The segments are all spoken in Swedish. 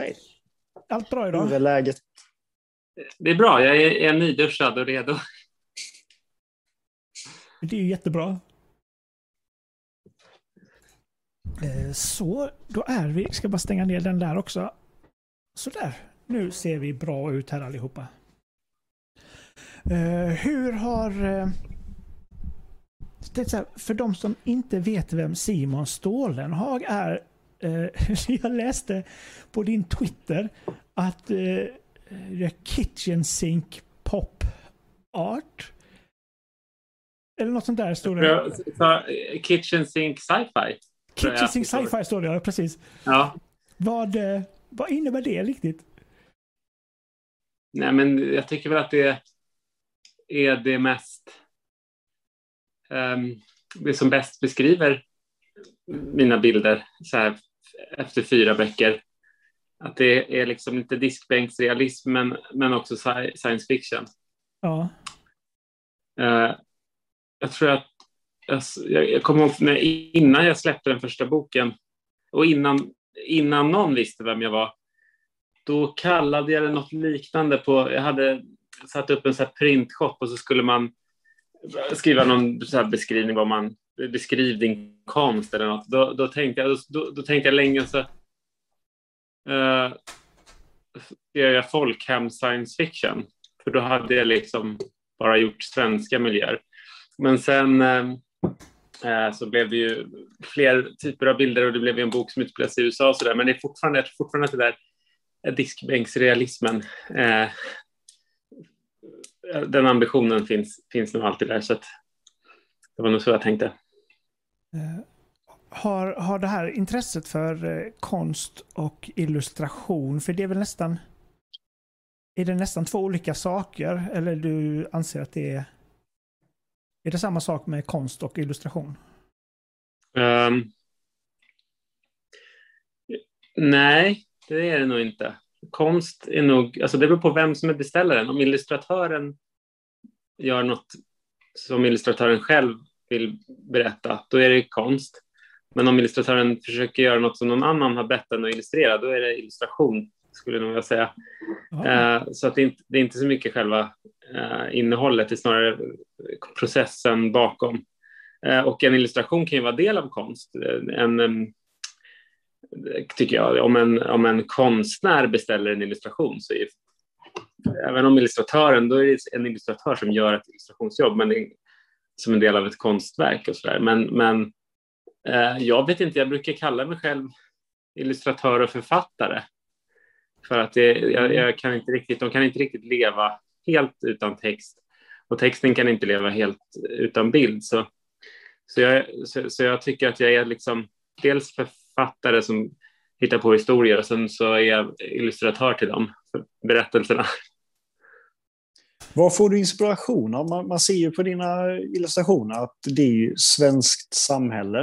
Hej. Allt bra idag? Hur är läget? Det är bra. Jag är, är nyduschad och redo. Det är ju jättebra. Eh, Så, då är vi. Ska bara stänga ner den där också. Sådär. Nu ser vi bra ut här allihopa. Eh, Hur har... eh, för de som inte vet vem Simon Stålenhag är. Eh, Jag läste på din Twitter att eh, är Kitchen Sink Pop Art. Eller något sånt där stod det. Sa, eh, Kitchen Sink Sci-Fi. Kitchen Sink Sci-Fi står det, ja precis. Ja. Vad, eh, vad innebär det riktigt? Nej, men jag tycker väl att det är det mest... ehm, det som bäst beskriver mina bilder så här, efter fyra böcker. Att det är liksom lite diskbänksrealism men, men också sci- science fiction. Ja. Eh, jag tror att jag, jag, kommer ihåg när, innan jag släppte den första boken och innan, innan någon visste vem jag var, då kallade jag det något liknande på, jag hade satt upp en så här printshop och så skulle man skriva någon så beskrivning vad man, beskriv din konst eller något. Då, då, tänkte, jag, då, då tänkte jag länge så eh, uh, skrev jag folkhem science fiction. För då hade jag liksom bara gjort svenska miljöer. Men sen uh, så blev det ju fler typer av bilder och det blev ju en bok som utspelar sig i USA och sådär. Men det är fortfarande, jag tror fortfarande att det där är diskbänksrealismen. uh, den ambitionen finns, finns nog alltid där. Så att det var nog så jag tänkte. Eh, har, har det här intresset för eh, konst och illustration, för det är väl nästan... Är det nästan två olika saker? Eller du anser att det är... Är det samma sak med konst och illustration? Um, nej, det är det nog inte. Konst är nog, alltså det beror på vem som är beställaren. Om illustratören gör något som illustratören själv vill berätta, då är det konst. Men om illustratören försöker göra något som någon annan har bett den att illustrera, då är det illustration, skulle jag vilja säga. Ja. Eh, så att det, är inte, det är inte så mycket själva eh, innehållet, det är snarare processen bakom. Eh, och en illustration kan ju vara del av konst. En, tycker jag, om en, om en konstnär beställer en illustration så är även om illustratören, då är det en illustratör som gör ett illustrationsjobb, men som en del av ett konstverk och sådär. Men, men eh, jag vet inte, jag brukar kalla mig själv illustratör och författare. För att det, jag, jag kan inte riktigt, de kan inte riktigt leva helt utan text och texten kan inte leva helt utan bild. Så, så, jag, så, så jag tycker att jag är liksom dels författare som hittar på historier och sen så är jag illustratör till dem, för berättelserna. Var får du inspiration av? Man, man ser ju på dina illustrationer att det är ju svenskt samhälle.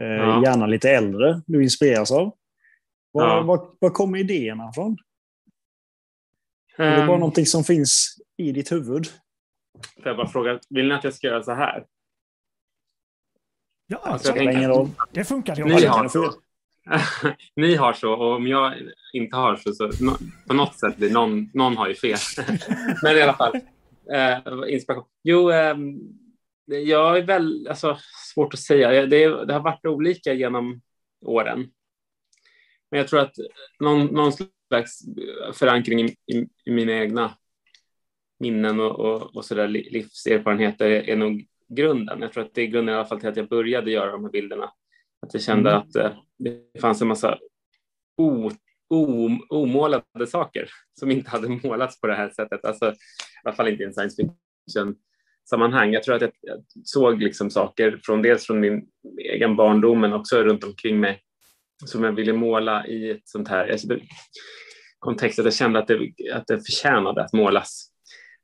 Eh, Ja. Gärna lite äldre du inspireras av. Var, Ja. var, var kommer idéerna ifrån? Är det bara Um, någonting som finns i ditt huvud? får jag bara fråga, vill ni att jag ska göra så här? Ja, Alltså, jag Spelar ingen roll. det funkar. Ni Jag har det får så. Ni har så, och om jag inte har så, så på något sätt blir någon, någon har ju fel. Men i alla fall, eh, inspiration. Jo, eh, jag är väl, alltså svårt att säga. Det, det har varit olika genom åren. Men jag tror att någon, någon slags förankring i, i, i mina egna minnen och, och, och så där livserfarenheter är, är nog grunden. Jag tror att det är grunden i alla fall till att jag började göra de här bilderna. Att jag kände Mm. att eh, det fanns en massa o, o, omålade saker som inte hade målats på det här sättet. Alltså, I alla fall inte i en science fiction sammanhang. Jag tror att jag, jag såg liksom saker från dels från min egen barndom men också runt omkring mig som jag ville måla i ett sånt här alltså, det- kontext att jag kände att det, att det förtjänade att målas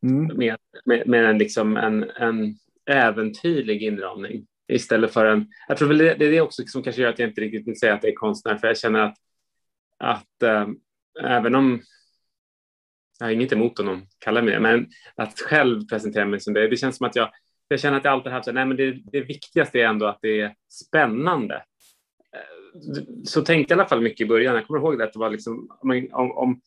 Mm. med, med, med en, liksom en, en äventyrlig inramning istället för en... Jag tror väl det, det är det också som kanske gör att jag inte riktigt vill säga att det är konstnär, för jag känner att, att äh, även om jag har inget emot om någon kallar mig det, men att själv presentera mig som det, det känns som att jag, jag känner att jag alltid haft så nej men det, det viktigaste är ändå att det är spännande. Eh, så tänkte jag i alla fall mycket i början. Jag kommer ihåg det, att det var liksom, om, om,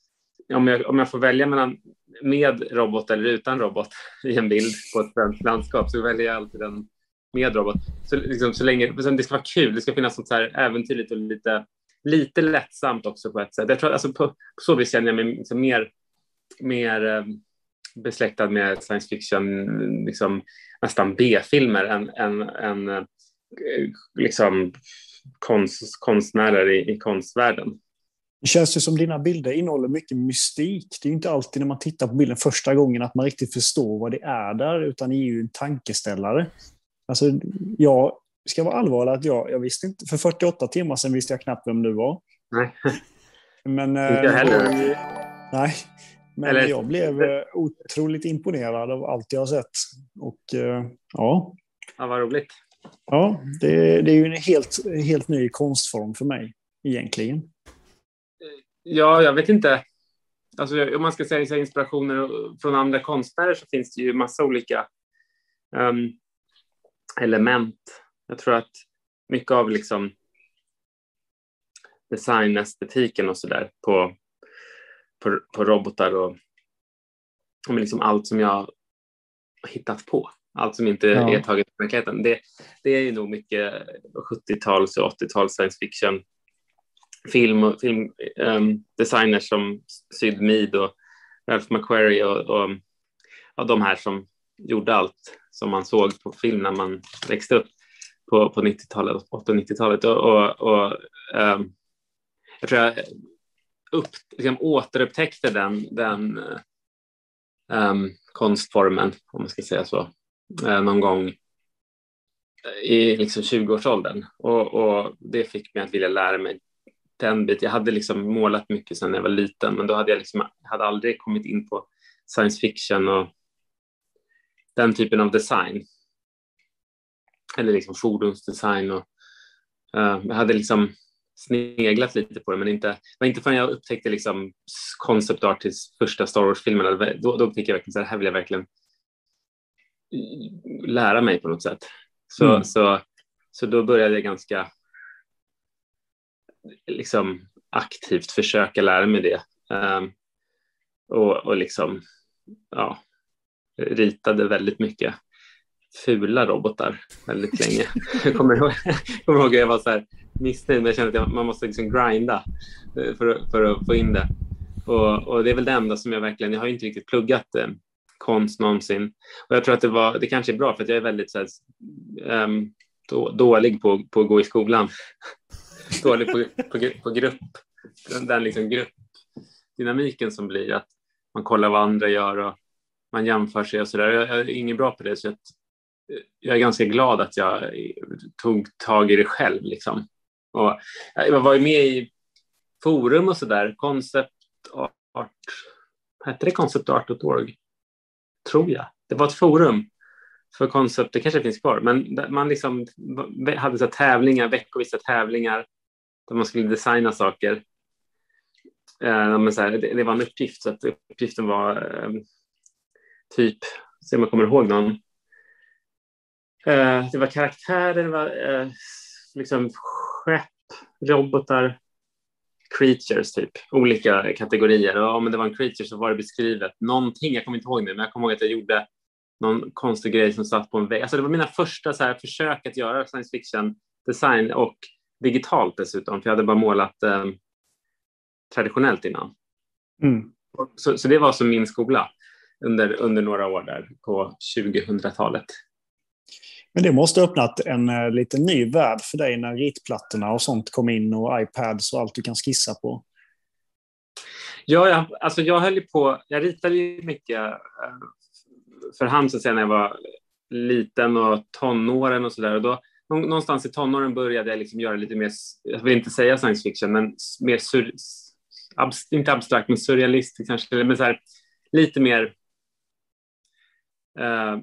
om, jag, om jag får välja mellan med robot eller utan robot i en bild på ett svenskt landskap så väljer jag alltid den med robot. Så, liksom, så länge, det ska vara kul, det ska finnas något så här äventyrligt och lite, lite lättsamt också på ett sätt. Jag tror, alltså på, på så vis känner jag mig liksom mer, mer eh, besläktad med science fiction, liksom, nästan B-filmer än, än, än eh, liksom konst, konstnärer i, i konstvärlden. Det känns ju som dina bilder innehåller mycket mystik. Det är inte alltid när man tittar på bilden första gången att man riktigt förstår vad det är där, utan det är ju en tankeställare. Alltså, jag ska vara allvarlig att jag, jag visste inte, för 48 timmar sedan visste jag knappt vem du var. Nej. Men, inte jag heller. Jag, nej, men Eller... jag blev eh, otroligt imponerad av allt jag har sett. Och eh, ja. Ja, vad roligt. Ja, det, det är ju en helt, helt ny konstform för mig egentligen. Ja, jag vet inte. Alltså, om man ska säga inspirationer från andra konstnärer så finns det ju massa olika um, element. Jag tror att mycket av liksom designestetiken och så där på, på, på, robotar och, och liksom allt som jag har hittat på, allt som inte ja. är taget från verkligheten, det, det är ju nog mycket 70-tals och 80-tals science fiction film och film, um, designers som Syd Mead och Ralph McQuarrie och, och, och de här som gjorde allt som man såg på film när man växte upp på, på 90-talet, 80 och 90-talet. Och, och, och um, jag tror jag upp, liksom, återupptäckte den, den um, konstformen, om man ska säga så, uh, någon gång i liksom 20-årsåldern. Och, och det fick mig att vilja lära mig den biten. Jag hade liksom målat mycket sedan jag var liten, men då hade jag liksom, hade aldrig kommit in på science fiction och den typen av design. Eller liksom fordonsdesign och uh, jag hade liksom sneglat lite på det, men inte, var inte förrän jag upptäckte liksom concept art till första Star Wars-filmen, då, då fick jag verkligen så här, här vill jag verkligen lära mig på något sätt. Så, mm. så, så då började jag ganska liksom aktivt försöka lära mig det. Um, och, och liksom, ja, ritade väldigt mycket fula robotar väldigt länge. jag kommer ihåg, kommer ihåg att jag var så här missnöjd, men jag kände att man måste liksom grinda eh, för, för att få in det. Och, och, det är väl det enda som jag verkligen, jag har inte riktigt pluggat eh, konst någonsin. Och jag tror att det var, det kanske är bra för att jag är väldigt så här, um, då, dålig på, på att gå i skolan. dålig på, på, på grupp, den liksom gruppdynamiken som blir att man kollar vad andra gör och man jämför sig och så där. Jag, jag är ingen bra på det så jag, jag är ganska glad att jag tog tag i det själv liksom. Och eh, jag var ju med i forum och så där, Concept Art, hette det Concept Art.org? Tror jag. Det var ett forum för Concept, det kanske finns kvar, men man liksom hade så tävlingar, veckovisa tävlingar där man skulle designa saker. Eh, men så här, det, det, var en uppgift, så att uppgiften var eh, typ, se om jag kommer ihåg någon. Eh, det var karaktärer, det var eh, liksom skepp, robotar, creatures typ, olika kategorier. Och om det var en creature så var det beskrivet någonting, jag kommer inte ihåg det, men jag kommer ihåg att jag gjorde någon konstig grej som satt på en vägg. Alltså det var mina första så här, försök att göra science fiction design och digitalt dessutom, för jag hade bara målat eh, traditionellt innan. Mm. Så, så, det var som min skola under, under några år där på 2000-talet. Men det måste ha öppnat en uh, lite ny värld för dig när ritplattorna och sånt kom in och iPads och allt du kan skissa på. Ja, jag, alltså jag höll på, jag ritade ju mycket uh, för hand så att säga, när jag var liten och tonåren och sådär. Då någonstans i tonåren började jag liksom göra lite mer, jag vill inte säga science fiction, men mer sur, abs, inte abstrakt, men surrealistiskt kanske, men så här, lite mer. Eh,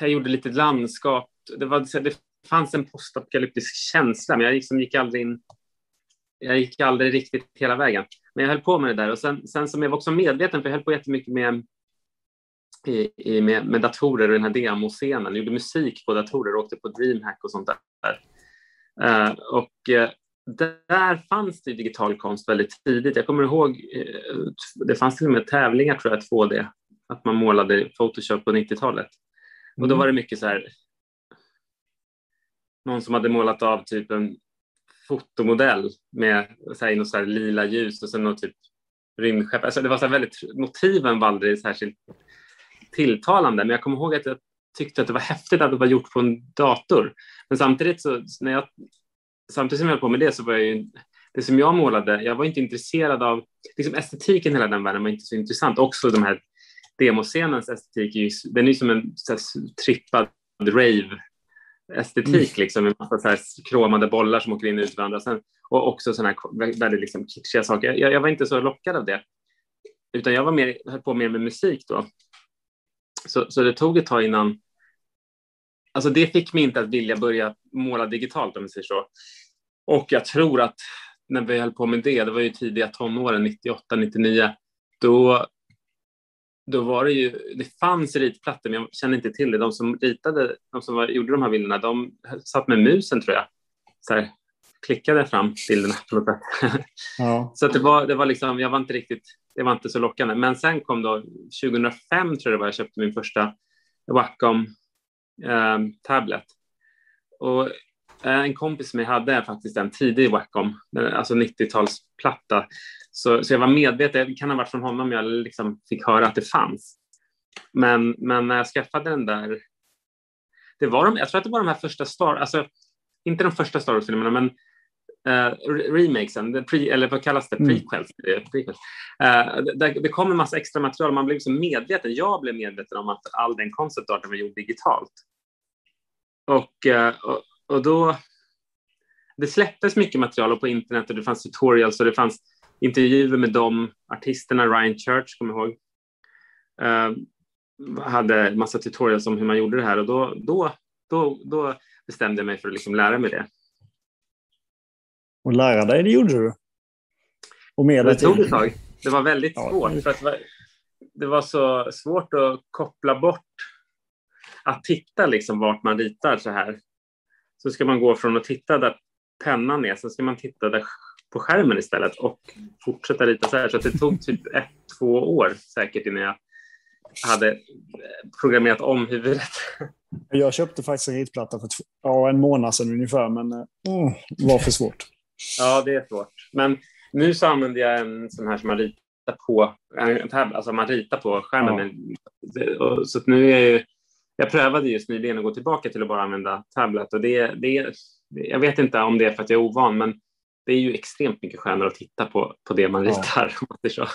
jag gjorde lite landskap. Det, var, det fanns en postapokalyptisk känsla, men jag liksom gick aldrig in. Jag gick aldrig riktigt hela vägen, men jag höll på med det där och sen, sen som jag var också medveten, för jag höll på jättemycket med i, i, med, med datorer och den här demoscenen, Jag gjorde musik på datorer, och åkte på DreamHack och sånt där. Uh, och uh, där fanns det digital konst väldigt tidigt. Jag kommer ihåg, uh, det fanns till och med tävlingar tror jag, 2D, att man målade Photoshop på 90-talet. Mm. Och då mm. var det mycket så här, någon som hade målat av typ en fotomodell med så här, något så här lila ljus och sen något typ rymdskepp. Alltså det var så väldigt, motiven var aldrig särskilt tilltalande, men jag kommer ihåg att jag tyckte att det var häftigt att det var gjort på en dator. Men samtidigt så när jag samtidigt som jag höll på med det så var jag ju det som jag målade, jag var inte intresserad av liksom estetiken hela den världen var inte så intressant. Också de här demoscenens estetik, är ju, den är som en här, trippad rave estetik, mm. liksom, med massa så här kromade bollar som åker in och ut varandra. Sen, och också sådana här väldigt liksom, kitschiga saker. Jag, jag, var inte så lockad av det, utan jag var mer, höll på mer med musik då. Så, så det tog ett tag innan Alltså det fick mig inte att vilja börja måla digitalt om vi säger så. Och jag tror att när vi höll på med det, det var ju tidiga tonåren, 98, 99, då, då var det ju, det fanns ritplattor, men jag kände inte till det. De som ritade, de som var, gjorde de här bilderna, de satt med musen tror jag. Så här, klickade fram bilderna. Ja. så det var, det var liksom, jag var inte riktigt, det var inte så lockande. Men sen kom då 2005 tror jag det var, jag köpte min första Wacom eh, tablet. Och en kompis som jag hade faktiskt en tidig Wacom, alltså 90-talsplatta. Så, så jag var medveten, det kan ha varit från honom jag liksom fick höra att det fanns. Men, men när jag skaffade den där, det var de, jag tror att det var de här första Star, alltså inte de första Star Wars-filmerna, men uh, remakesen, pre, eller vad kallas det, mm. prequels. prequels. Uh, det, det kom en massa extra material, man blev liksom medveten, jag blev medveten om att all den conceptarten var gjord digitalt. Och, uh, och, och, då, det släpptes mycket material på internet och det fanns tutorials och det fanns intervjuer med de artisterna, Ryan Church, kommer jag ihåg, hade massa tutorials om hur man gjorde det här och då, då, då, då bestämde jag mig för att liksom lära mig det. Och lära dig, det gjorde du? Och med det tog ett tag. Det var väldigt ja, svårt. För att det, var, det var så svårt att koppla bort att titta liksom vart man ritar så här. Så ska man gå från att titta där pennan är, så ska man titta där på skärmen istället och fortsätta rita så här. Så det tog typ ett, två år säkert innan jag hade programmerat om huvudet. Jag köpte faktiskt en ritplatta för ja, en månad sedan ungefär, men mm, var för svårt. Ja, det är svårt. Men nu så använder jag en sån här som man ritar på, alltså man ritar på skärmen. Ja. Så nu är jag, jag prövade just nyligen att gå tillbaka till att bara använda tablet och det, det, jag vet inte om det är för att jag är ovan, men det är ju extremt mycket skönare att titta på, på det man ritar. Ja. så.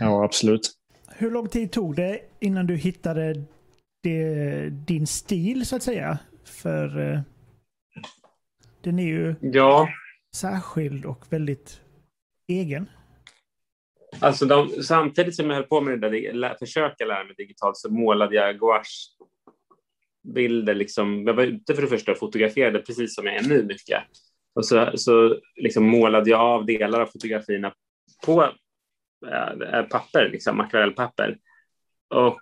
ja, absolut. Hur lång tid tog det innan du hittade det, din stil, så att säga? För eh, den är ju... Ja, särskild och väldigt egen? Alltså de, samtidigt som jag höll på med det där, försöka lära mig digitalt, så målade jag bilder. Liksom. Jag var ute för det första och fotograferade, precis som jag är nu mycket. Och så, så liksom målade jag av delar av fotografierna på äh, papper, liksom, akvarellpapper. Och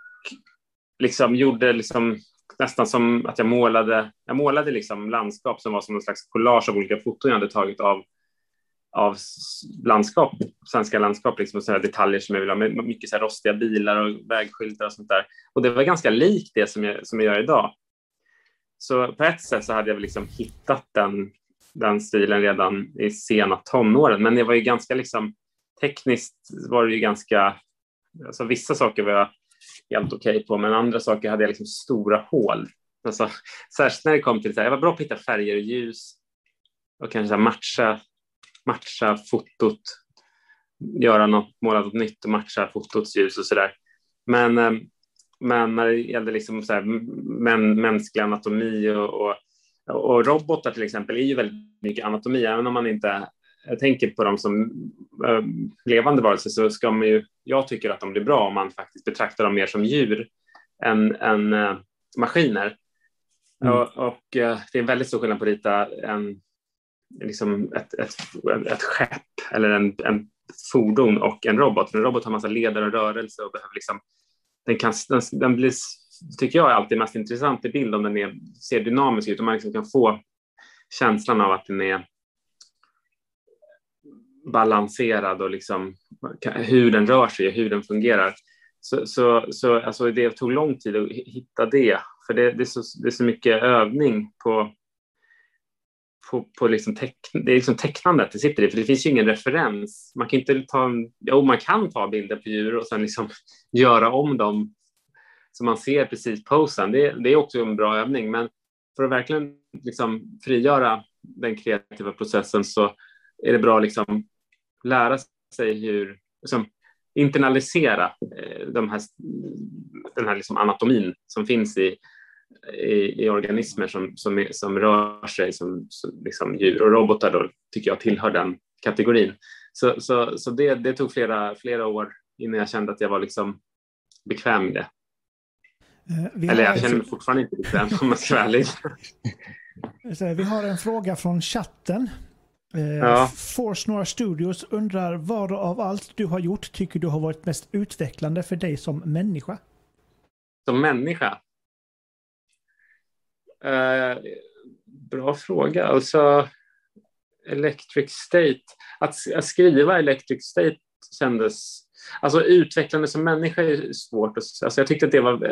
liksom gjorde liksom nästan som att jag målade, jag målade liksom landskap som var som en slags collage av olika foton jag hade tagit av, av landskap, svenska landskap, liksom, och detaljer som jag vill ha, med mycket så här rostiga bilar och vägskyltar och sånt där. Och det var ganska likt det som jag, som jag gör idag. Så på ett sätt så hade jag liksom hittat den, den stilen redan i sena tonåren, men det var ju ganska liksom tekniskt var det ju ganska, alltså vissa saker var jag helt okej okay på, men andra saker hade jag liksom stora hål. Alltså, särskilt när det kom till, så här, jag var bra på att hitta färger och ljus och kanske matcha, matcha fotot, göra något, måla något nytt och matcha fotots ljus och sådär. Men, eh, men när det gällde liksom så här, män, mänsklig anatomi och, och, och robotar till exempel är ju väldigt mycket anatomi, även om man inte jag tänker på dem som äh, levande varelser så ska man ju, jag tycker att de blir bra om man faktiskt betraktar dem mer som djur än, än äh, maskiner. Mm. Och, och det är en väldigt stor skillnad på att rita en, liksom ett, ett, ett skepp eller en, en fordon och en robot. För en robot har massa leder och rörelse och behöver liksom, den, kan, den, den blir, tycker jag är alltid mest intressant i bild om den är, ser dynamisk ut och man liksom kan få känslan av att den är balanserad och liksom hur den rör sig och hur den fungerar. Så, så, så alltså det tog lång tid att hitta det, för det, det, är, så, det är så mycket övning på, på, på liksom teck, det är liksom tecknandet det sitter i, för det finns ju ingen referens. Man kan inte ta, jo, man kan ta bilder på djur och sen liksom göra om dem så man ser precis posen. Det, det är också en bra övning, men för att verkligen liksom frigöra den kreativa processen så är det bra att liksom lära sig hur, liksom, internalisera eh, de här, den här liksom anatomin som finns i, i, i organismer som, som, som, rör sig som, som liksom djur och robotar då tycker jag tillhör den kategorin. Så, så, så det, det tog flera, flera år innan jag kände att jag var liksom bekväm med det. Uh, Eller jag känner mig fortfarande inte bekväm om man ska vara ärlig. Vi har en fråga från chatten. Uh, ja. Force Noir Studios undrar vad av allt du har gjort tycker du har varit mest utvecklande för dig som människa? Som människa? Eh, bra fråga. Alltså, Electric State. Att, att skriva Electric State kändes Alltså utvecklande som människa är svårt. Alltså jag tyckte att det var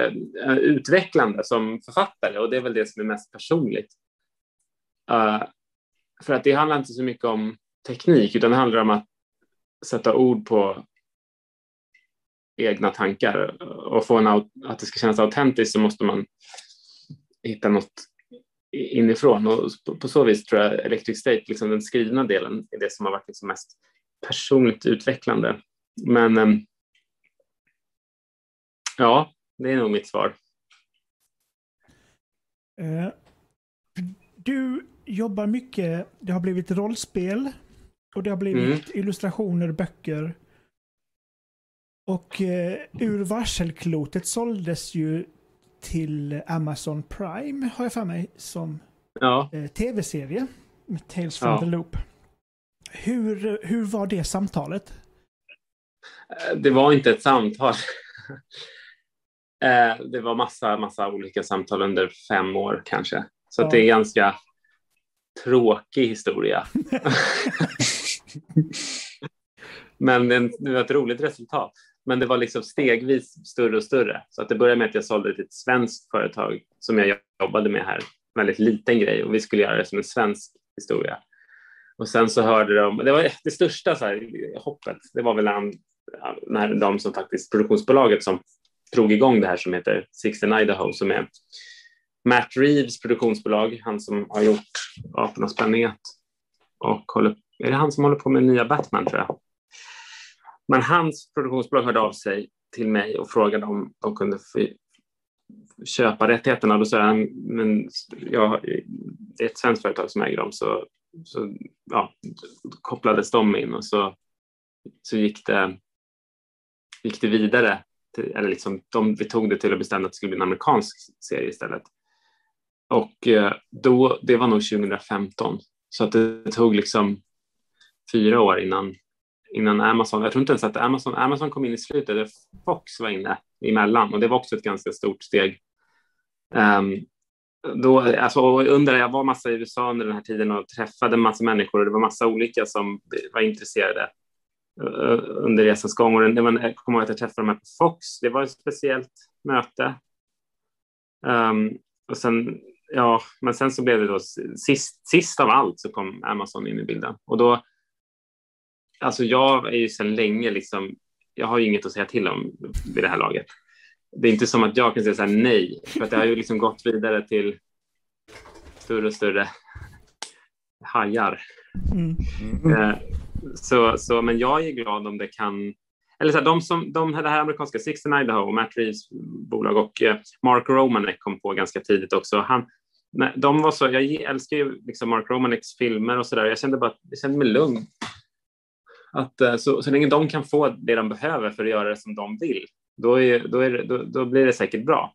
uh, utvecklande som författare och det är väl det som är mest personligt. Uh, för att det handlar inte så mycket om teknik utan det handlar om att sätta ord på egna tankar och få en, att det ska kännas autentiskt så måste man hitta något inifrån och på så vis tror jag Electric State, liksom den skrivna delen, är det som har varit liksom mest personligt utvecklande. Men ehm, ja, det är nog mitt svar. Uh, du jobbar mycket, det har blivit rollspel och det har blivit mm. illustrationer, böcker. Och uh, ur varselklotet såldes ju till Amazon Prime, har jag för mig, som ja. uh, tv-serie. Tales from ja. the Loop. Hur, hur var det samtalet? Eh, det var inte ett samtal. Eh, det var massa, massa olika samtal under fem år kanske. Så ja. det är en ganska tråkig historia. Men det var ett roligt resultat. Men det var liksom stegvis större och större. Så att det började med att jag sålde till ett svenskt företag som jag jobbade med här. En Väldigt liten grej och vi skulle göra det som en svensk historia. Och sen så hörde de, det var det största så här, hoppet, det var väl när när de som faktiskt produktionsbolaget som drog igång det här som heter Sixten Idaho som är Matt Reeves produktionsbolag, han som har gjort Apornas planet och håller, är det han som håller på med nya Batman tror jag. Men hans produktionsbolag hörde av sig till mig och frågade om de kunde köpa rättigheterna. Då sa jag, men ja, det är ett svenskt företag som äger dem, så, så ja, kopplades de in och så, så gick det gick det vidare, till, eller liksom, de, vi tog det till och bestämde att det skulle bli en amerikansk serie istället. Och eh, då, det var nog 2015, så att det tog liksom fyra år innan, innan Amazon, jag tror inte ens att Amazon, Amazon kom in i slutet, där Fox var inne emellan och det var också ett ganska stort steg. Um, då, alltså, under, jag var massa i USA under den här tiden och träffade massa människor och det var massa olika som var intresserade eh, under resans gång. Och det var, jag kommer ihåg att jag träffade dem här på Fox. Det var ett speciellt möte. Um, och sen, ja, men sen så blev det då sist, sist av allt så kom Amazon in i bilden. Och då, alltså jag är ju sedan länge liksom, jag har ju inget att säga till om vid det här laget. Det är inte som att jag kan säga så här nej, för att det har ju liksom gått vidare till större och större hajar. Mm. Mm så, så, men jag är glad om det kan eller så här, de som, de, det här amerikanska Sixten Idaho och Matt Reeves bolag och eh, Mark Romanek kom på ganska tidigt också. Han, de var så, jag älskar ju liksom Mark Romaneks filmer och så där. Jag kände bara jag kände mig lugn. Att, eh, så, så länge de kan få det de behöver för att göra det som de vill, då, är, då, är, då, då blir det säkert bra.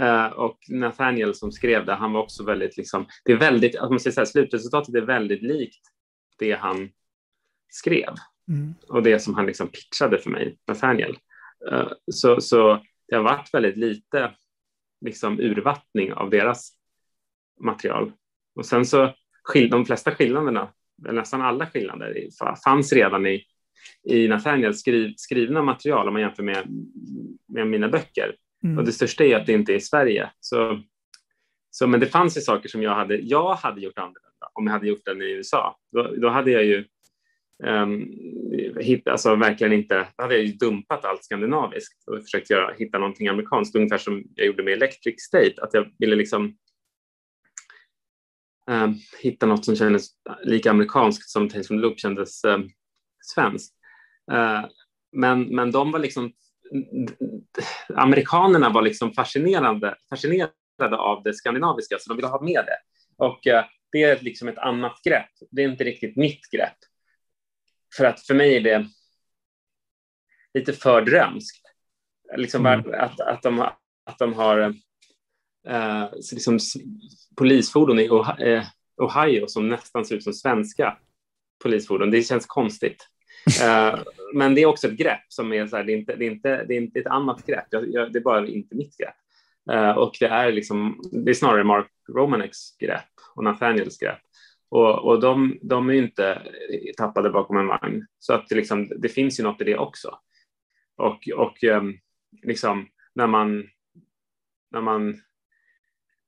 Uh, och Nathaniel som skrev det, han var också väldigt, liksom, det är väldigt, att man säger så här, slutresultatet är väldigt likt det han skrev mm. och det som han liksom pitchade för mig, Nathaniel. Uh, så, så det har varit väldigt lite liksom, urvattning av deras material. Och sen så, de flesta skillnaderna, nästan alla skillnader, fanns redan i, i Nathaniels skriv, skrivna material om man jämför med, med mina böcker. Mm. Och det största är att det inte är i Sverige. Så, så, men det fanns ju saker som jag hade, jag hade gjort annorlunda om jag hade gjort den i USA. Då, då hade jag ju um, hitt, alltså verkligen inte, då hade jag ju dumpat allt skandinaviskt och försökt göra, hitta någonting amerikanskt, ungefär som jag gjorde med Electric State, att jag ville liksom um, hitta något som kändes lika amerikanskt som Tales from the Loop kändes um, svenskt. Uh, men, men de var liksom amerikanerna var liksom fascinerande, fascinerade av det skandinaviska, så de ville ha med det. Och uh, det är liksom ett annat grepp. Det är inte riktigt mitt grepp. För att för mig är det lite för drömskt. Liksom mm. att, att, de, att de har uh, liksom polisfordon i Ohio som nästan ser ut som svenska polisfordon. Det känns konstigt. Uh, men det är också ett grepp som är så här, det är inte, det är inte, det är inte ett annat grepp. Jag, jag, det är bara inte mitt grepp. Uh, och det är liksom, det är snarare Mark Romaneks grepp och Nathaniels grepp. Och, och de, de är inte tappade bakom en vagn. Så att det, liksom, det finns ju något i det också. Och, och um, liksom när man, när man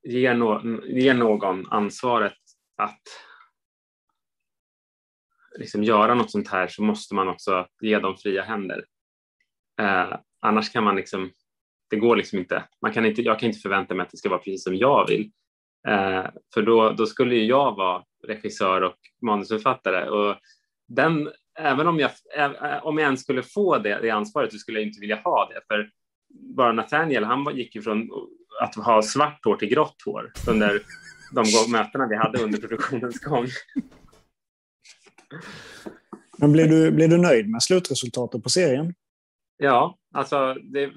ger, no, ge någon ansvaret att liksom göra något sånt här så måste man också ge dem fria händer. Eh, annars kan man liksom, det går liksom inte. Man kan inte. Jag kan inte förvänta mig att det ska vara precis som jag vill. Eh, för då, då skulle ju jag vara regissör och manusförfattare och den, även om jag, eh, om jag ens skulle få det, det ansvaret så skulle jag inte vilja ha det. För bara Nathaniel, han gick ju från att ha svart hår till grått hår under de mötena vi hade under produktionens gång. Men blir du, blir du nöjd med slutresultatet på serien? Ja, alltså det,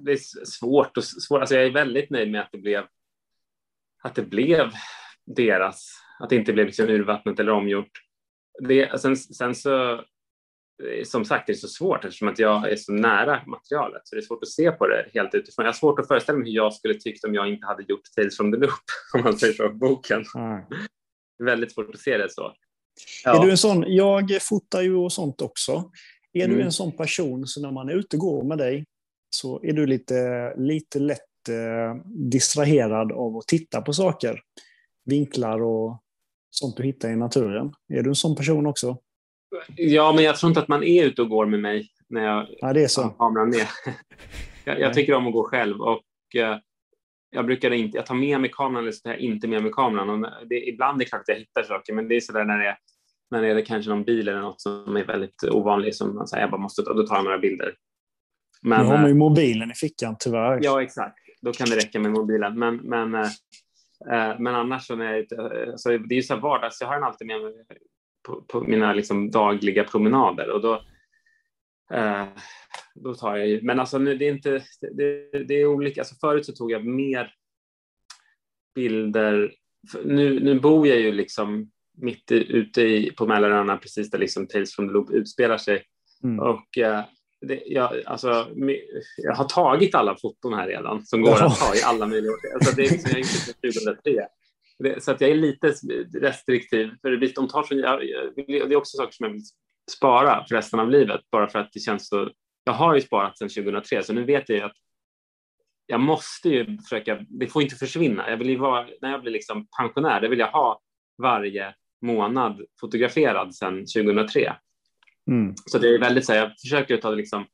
det är svårt. Och svårt. Alltså jag är väldigt nöjd med att det blev, att det blev deras, att det inte blev liksom urvattnat eller omgjort. Det, sen, sen så, som sagt, det är så svårt eftersom att jag är så nära materialet, så det är svårt att se på det helt utifrån. Jag har svårt att föreställa mig hur jag skulle tyckt om jag inte hade gjort Tales from the Loop, om man säger så, boken. Mm. Väldigt svårt att se det så. Ja. Är du en sån, jag fotar ju och sånt också. Är mm. du en sån person så när man är ute och går med dig så är du lite, lite lätt eh, distraherad av att titta på saker? Vinklar och sånt du hittar i naturen. Är du en sån person också? Ja, men jag tror inte att man är ute och går med mig när jag ja, det är så. har kameran ner. jag, jag tycker om att gå själv och eh, jag brukar inte, jag tar med mig kameran eller så tar jag inte med mig kameran. Och det, ibland är det klart att jag hittar saker, men det är sådär när det är, när det är kanske någon bil eller något som är väldigt ovanligt som man säger, jag bara måste, och då tar jag några bilder. Men, nu har man ju mobilen i fickan tyvärr. Ja, exakt. Då kan det räcka med mobilen. Men, men, äh, men annars så när jag, alltså, det är ju så vardags, jag har den alltid med mig på, på mina liksom, dagliga promenader och då äh, då tar jag ju, men alltså det är inte, det, det, är olika, alltså förut så tog jag mer bilder, nu, nu bor jag ju liksom mitt ute i, på Mälaröarna, precis där liksom Tales from the Loop utspelar sig. Mm. Och eh, det, jag, alltså, jag har tagit alla foton här redan som går att ta i alla möjliga år. Alltså, det är liksom, jag gjorde 2003. Så att jag är lite restriktiv. För det, de tar så, jag, det är också saker som jag vill spara för resten av livet, bara för att det känns så jag har ju sparat sedan 2003 så nu vet jag att jag måste ju försöka, det får inte försvinna. Jag vill ju vara, när jag blir liksom pensionär, det vill jag ha varje månad fotograferad sedan 2003. Mm. Så det är väldigt så här, jag försöker ta liksom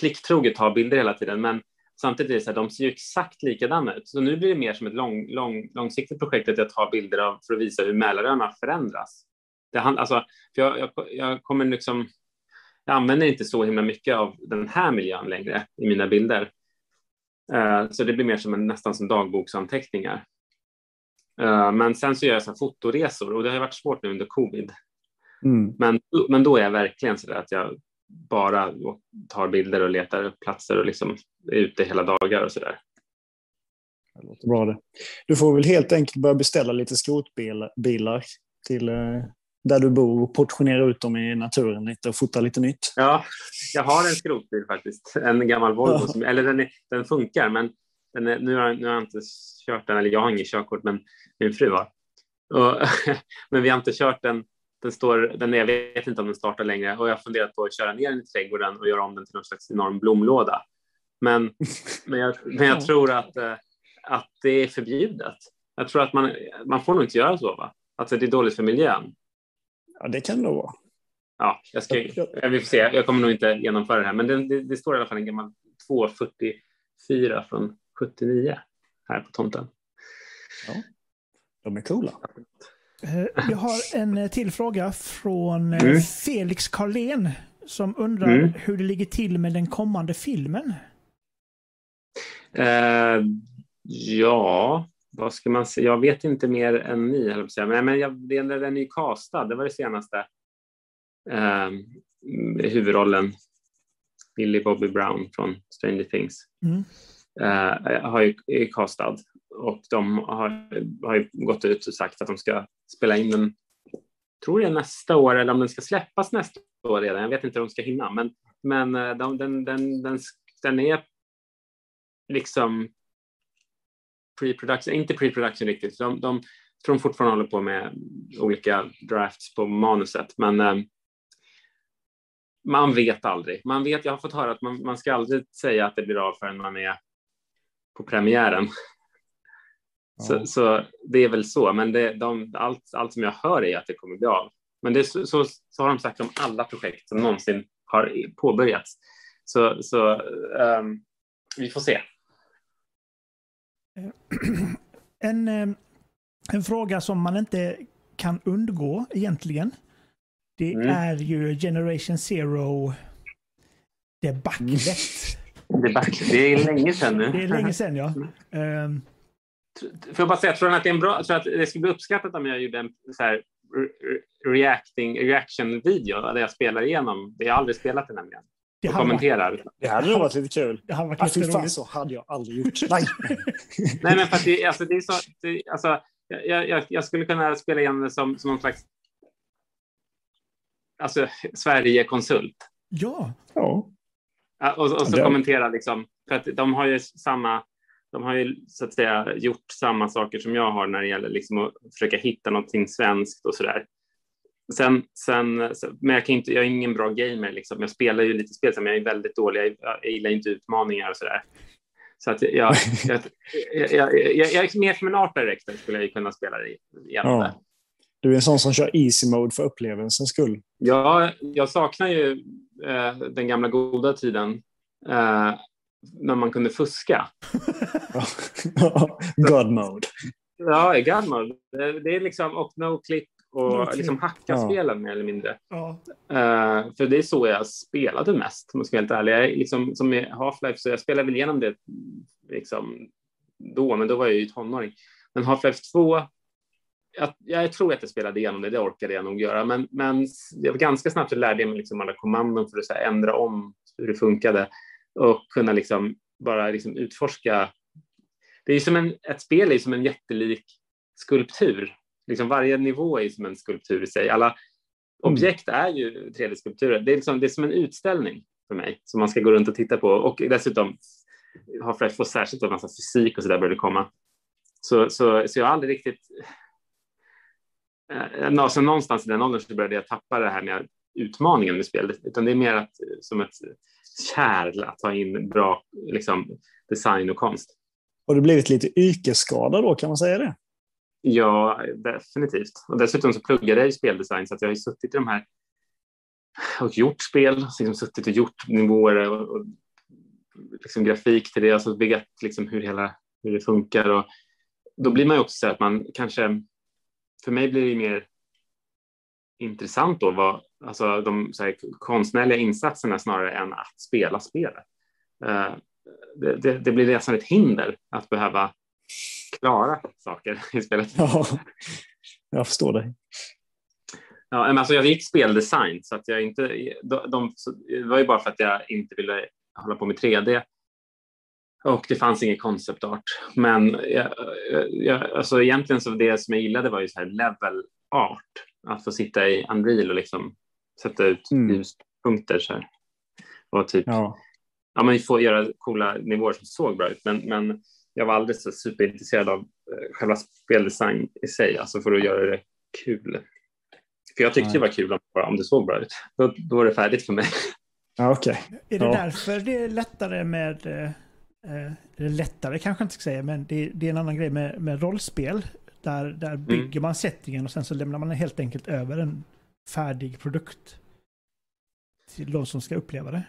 plikttroget ta bilder hela tiden, men samtidigt är det så här, de ser ju exakt likadana ut. Så nu blir det mer som ett lång, lång, långsiktigt projekt att jag tar bilder av för att visa hur Mälaröarna förändras. Det, alltså, för jag, jag, jag kommer liksom jag använder inte så himla mycket av den här miljön längre i mina bilder. Uh, så det blir mer som en, nästan som dagboksanteckningar. Uh, men sen så gör jag så fotoresor och det har varit svårt nu under covid. Mm. Men, men då är jag verkligen så där att jag bara tar bilder och letar platser och liksom är ute hela dagar och så där. Det låter bra det. Du får väl helt enkelt börja beställa lite skrotbilar till eh, där du bor och portionera ut dem i naturen lite och fota lite nytt. Ja, jag har en skrotbil faktiskt. En gammal Volvo. Som, eller den, är, den funkar, men den är, nu, har, nu har jag inte kört den, eller jag har inget körkort, men min fru har. Och, men vi har inte kört den. Den står, den, jag vet inte om den startar längre och jag har funderat på att köra ner den i trädgården och göra om den till någon slags enorm blomlåda. Men, men, jag, men jag tror att, eh, att det är förbjudet. Jag tror att man, man får nog inte göra så, va? Alltså det är dåligt för miljön. Ja, det kan det nog vara. Ja, jag, ska, vi får se. Jag kommer nog inte genomföra det här, men det, det, det står i alla fall en gammal 244 från 79 här på tomten. Ja, de är coola. Eh, jag har en eh, till fråga från eh, mm. Felix Karlén som undrar mm. hur det ligger till med den kommande filmen. Uh, ja, vad ska man säga? Jag vet inte mer än ni, höll säga. men, men jag, den är ny castad, det var det senaste. Uh, huvudrollen, Billy Bobby Brown från Stranger Things, mm. uh, har ju, är castad och de har, har ju gått ut och sagt att de ska spela in den, tror jag nästa år eller om den ska släppas nästa år redan. Jag vet inte hur de ska hinna, men, men eh, de, den, den, den, den är liksom pre-production, inte pre-production riktigt. De, de tror de fortfarande håller på med olika drafts på manuset, men eh, man vet aldrig. Man vet, jag har fått höra att man, man ska aldrig säga att det blir av förrän man är på premiären. Så, så, det är väl så, men det, de, allt, allt som jag hör är att det kommer bli av. Men det, så, så, så har de sagt om alla projekt som någonsin har påbörjats. Så, så um, vi får se. En, eh, en fråga som man inte kan undgå egentligen. Det mm. är ju Generation Zero debaclet. Debacle. Det är länge sedan nu. Det är länge sedan ja. Um, Får jag bara säga, tror att det är en bra, tror att det skulle bli uppskattat om jag gjorde en så här reacting, reaction-video där jag spelar igenom, det jag aldrig spelat det nämligen. Det och kommenterar. Varit, det hade nog varit lite kul. Det hade varit ah, fan, så hade jag aldrig gjort. Nej, Nej men för att det, alltså, det är så, det, alltså, jag, jag, jag, skulle kunna spela igenom det som, som någon slags alltså, Sverige-konsult. Ja. ja. Och, och så ja, kommentera liksom, för att de har ju samma de har ju så att säga gjort samma saker som jag har när det gäller liksom att försöka hitta någonting svenskt och så där. Sen, sen, men jag, kan inte, jag är ingen bra gamer. Liksom. Jag spelar ju lite spel, men jag är väldigt dålig. Jag, jag gillar inte utmaningar och så där. Så att jag, jag, jag, jag, är mer som en art director skulle jag kunna spela det ja. Du är en sån som kör easy mode för upplevelsens skull. Ja, jag saknar ju eh, den gamla goda tiden. När man kunde fuska. God mode. Ja, God mode. Det är liksom och no clip och no liksom hacka ja. spelen mer eller mindre. Ja. Uh, för det är så jag spelade mest, om jag ska vara helt ärlig. Jag, liksom, som i Half-Life, så jag spelade väl igenom det liksom, då, men då var jag ju tonåring. Men Half-Life 2, jag, jag, tror att jag spelade igenom det, det orkade jag nog göra, men, men jag var ganska snabbt lärde jag mig liksom alla kommandon för att här, ändra om hur det funkade och kunna liksom bara liksom utforska. Det är som en, ett spel är som en jättelik skulptur. Liksom varje nivå är som en skulptur i sig. Alla mm. objekt är ju 3D-skulpturer. Det är, liksom, det är som en utställning för mig som man ska gå runt och titta på. Och dessutom har Fresh fått särskilt en massa fysik och så där började komma. Så, så, så jag har aldrig riktigt... Alltså någonstans i den åldern så började jag tappa det här med utmaningen med spelet, utan det är mer att, som ett kärl att ta in bra liksom, design och konst. Har du blivit lite yrkesskadad då, kan man säga det? Ja, definitivt. Och dessutom så pluggade jag i speldesign så att jag har suttit i de här och gjort spel, liksom suttit och gjort nivåer och, och liksom grafik till det, alltså byggt liksom hur, hela, hur det funkar. Och då blir man ju också så att man kanske, för mig blir det mer intressant då var alltså de här, konstnärliga insatserna snarare än att spela spelet. Uh, det, det, det, blir nästan ett hinder att behöva klara saker i spelet. Ja, jag förstår dig. Ja, men alltså jag gick speldesign så att jag inte, de, de, det var ju bara för att jag inte ville hålla på med 3D och det fanns ingen concept art. Men jag, jag, alltså egentligen så det som jag gillade var ju så här level art att få sitta i Unreal och liksom sätta ut mm. ljuspunkter så här. Och typ, ja. ja, man får göra coola nivåer som såg bra ut, men, men jag var aldrig så superintresserad av själva speldesign i sig, alltså för att göra det kul. För jag tyckte ja. det var kul om det såg bra ut. Då, då var det färdigt för mig. Ja, okay. Är det ja. därför det är lättare med, eh, eller lättare kanske jag inte ska säga, men det, det, är en annan grej med, med rollspel. Där, där mm. bygger mm. man settingen och sen så lämnar man helt enkelt över en färdig produkt till de som ska uppleva det.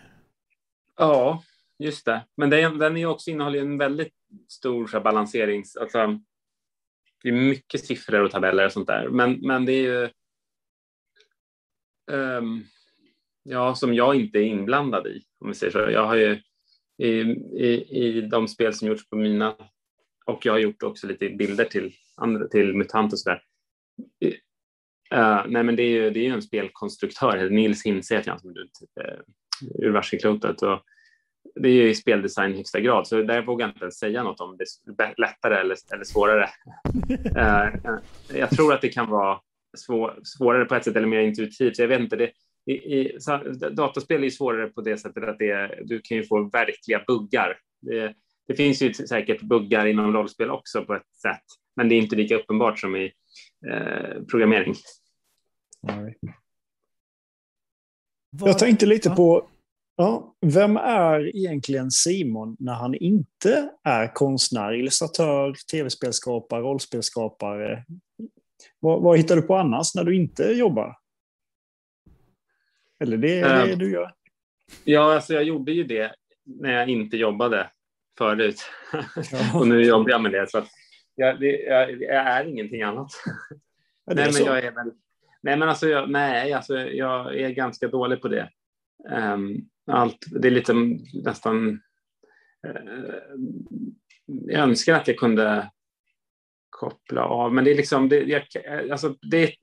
Ja, just det. Men den, den är också innehåller en väldigt stor så här, balanserings... Alltså, det är mycket siffror och tabeller och sånt där. Men, men det är ju... Um, ja, som jag inte är inblandad i, om vi säger så. Jag har ju i, i, i de spel som gjorts på mina och jag har gjort också lite bilder till, andra, till MUTANT och sådär. Uh, nej, men det är ju, det är ju en spelkonstruktör, Nils Hintze heter han, som är typ, uh, ur varselklotet. Och det är ju speldesign i högsta grad, så där vågar jag inte ens säga något om det är lättare eller, eller svårare. uh, jag tror att det kan vara svår, svårare på ett sätt eller mer intuitivt. Så jag vet inte, det, i, i, dataspel är svårare på det sättet att det, du kan ju få verkliga buggar. Det, det finns ju säkert buggar inom rollspel också på ett sätt, men det är inte lika uppenbart som i eh, programmering. Nej. Jag tänkte lite på, ja, vem är egentligen Simon när han inte är konstnär, illustratör, tv-spelskapare, rollspelskapare? Vad, vad hittar du på annars när du inte jobbar? Eller det är det um, du gör? Ja, alltså jag gjorde ju det när jag inte jobbade förut. Ja. och nu jobbar jag med det. Så att jag, det, jag, jag är ingenting annat. Är nej, men jag är väl, nej, men alltså, jag, nej, alltså, jag är ganska dålig på det. Um, allt, det är lite nästan... Uh, jag önskar att jag kunde koppla av, men det är liksom... Det, jag, alltså, det,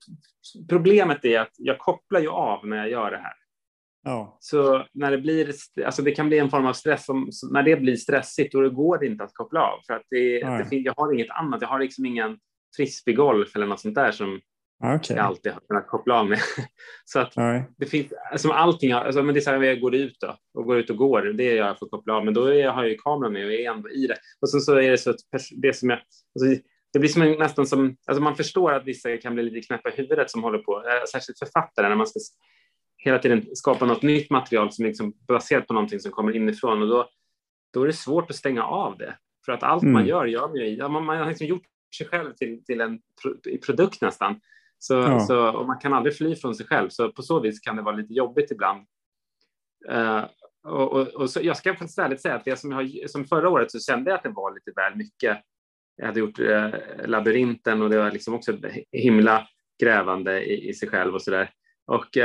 problemet är att jag kopplar ju av när jag gör det här. Ja. Så när det blir, alltså det kan bli en form av stress, som, när det blir stressigt då går det inte att koppla av. För att det, det, jag har inget annat, jag har liksom ingen frisbeegolf eller något sånt där som okay. jag alltid har kunnat koppla av med. så att Nej. det finns, alltså allting, alltså, men det är så här, jag går ut då, och går ut och går, det är jag får koppla av, men då är jag, har jag ju kameran med och är ändå i det. Och sen så är det så att det som jag, alltså, det blir som en, nästan som, alltså man förstår att vissa kan bli lite knäppa i huvudet som håller på, eh, särskilt författare, när man ska hela tiden skapa något nytt material som är liksom baserat på någonting som kommer inifrån och då, då är det svårt att stänga av det. För att allt mm. man gör, gör man, ju, man, man har liksom gjort sig själv till, till en produkt nästan. Så, ja. så, och man kan aldrig fly från sig själv, så på så vis kan det vara lite jobbigt ibland. Uh, och, och, och så, jag ska faktiskt ärligt säga att det som, jag, som förra året så kände jag att det var lite väl mycket. Jag hade gjort eh, labyrinten och det var liksom också himla grävande i, i sig själv och så där. Och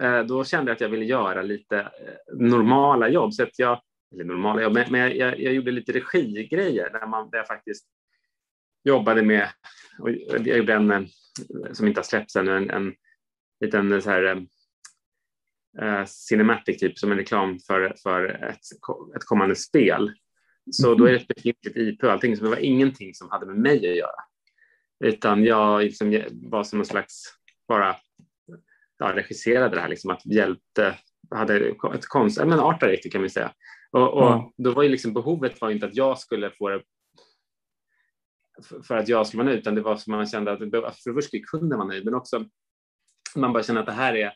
Eh, då kände jag att jag ville göra lite normala jobb. Så att jag, eller normala jobb, men jag, jag, jag gjorde lite regigrejer där, man, där jag faktiskt jobbade med, och jag gjorde en som inte har släppts ännu, en, en liten så här, uh, cinematic typ som en reklam för, för ett, ett kommande spel. Så mm. då är det ett befintligt IP och allting, så det var ingenting som hade med mig att göra. Utan jag liksom var som en slags bara ja, regisserade det här, liksom, att hjälpte, hade ett konst, men art director kan vi säga. Och, och mm. då var ju liksom behovet var inte att jag skulle få det för att jag skulle vara nöjd, utan det var som man kände att för det första kunde vara nöjd, men också man bara känner att det här är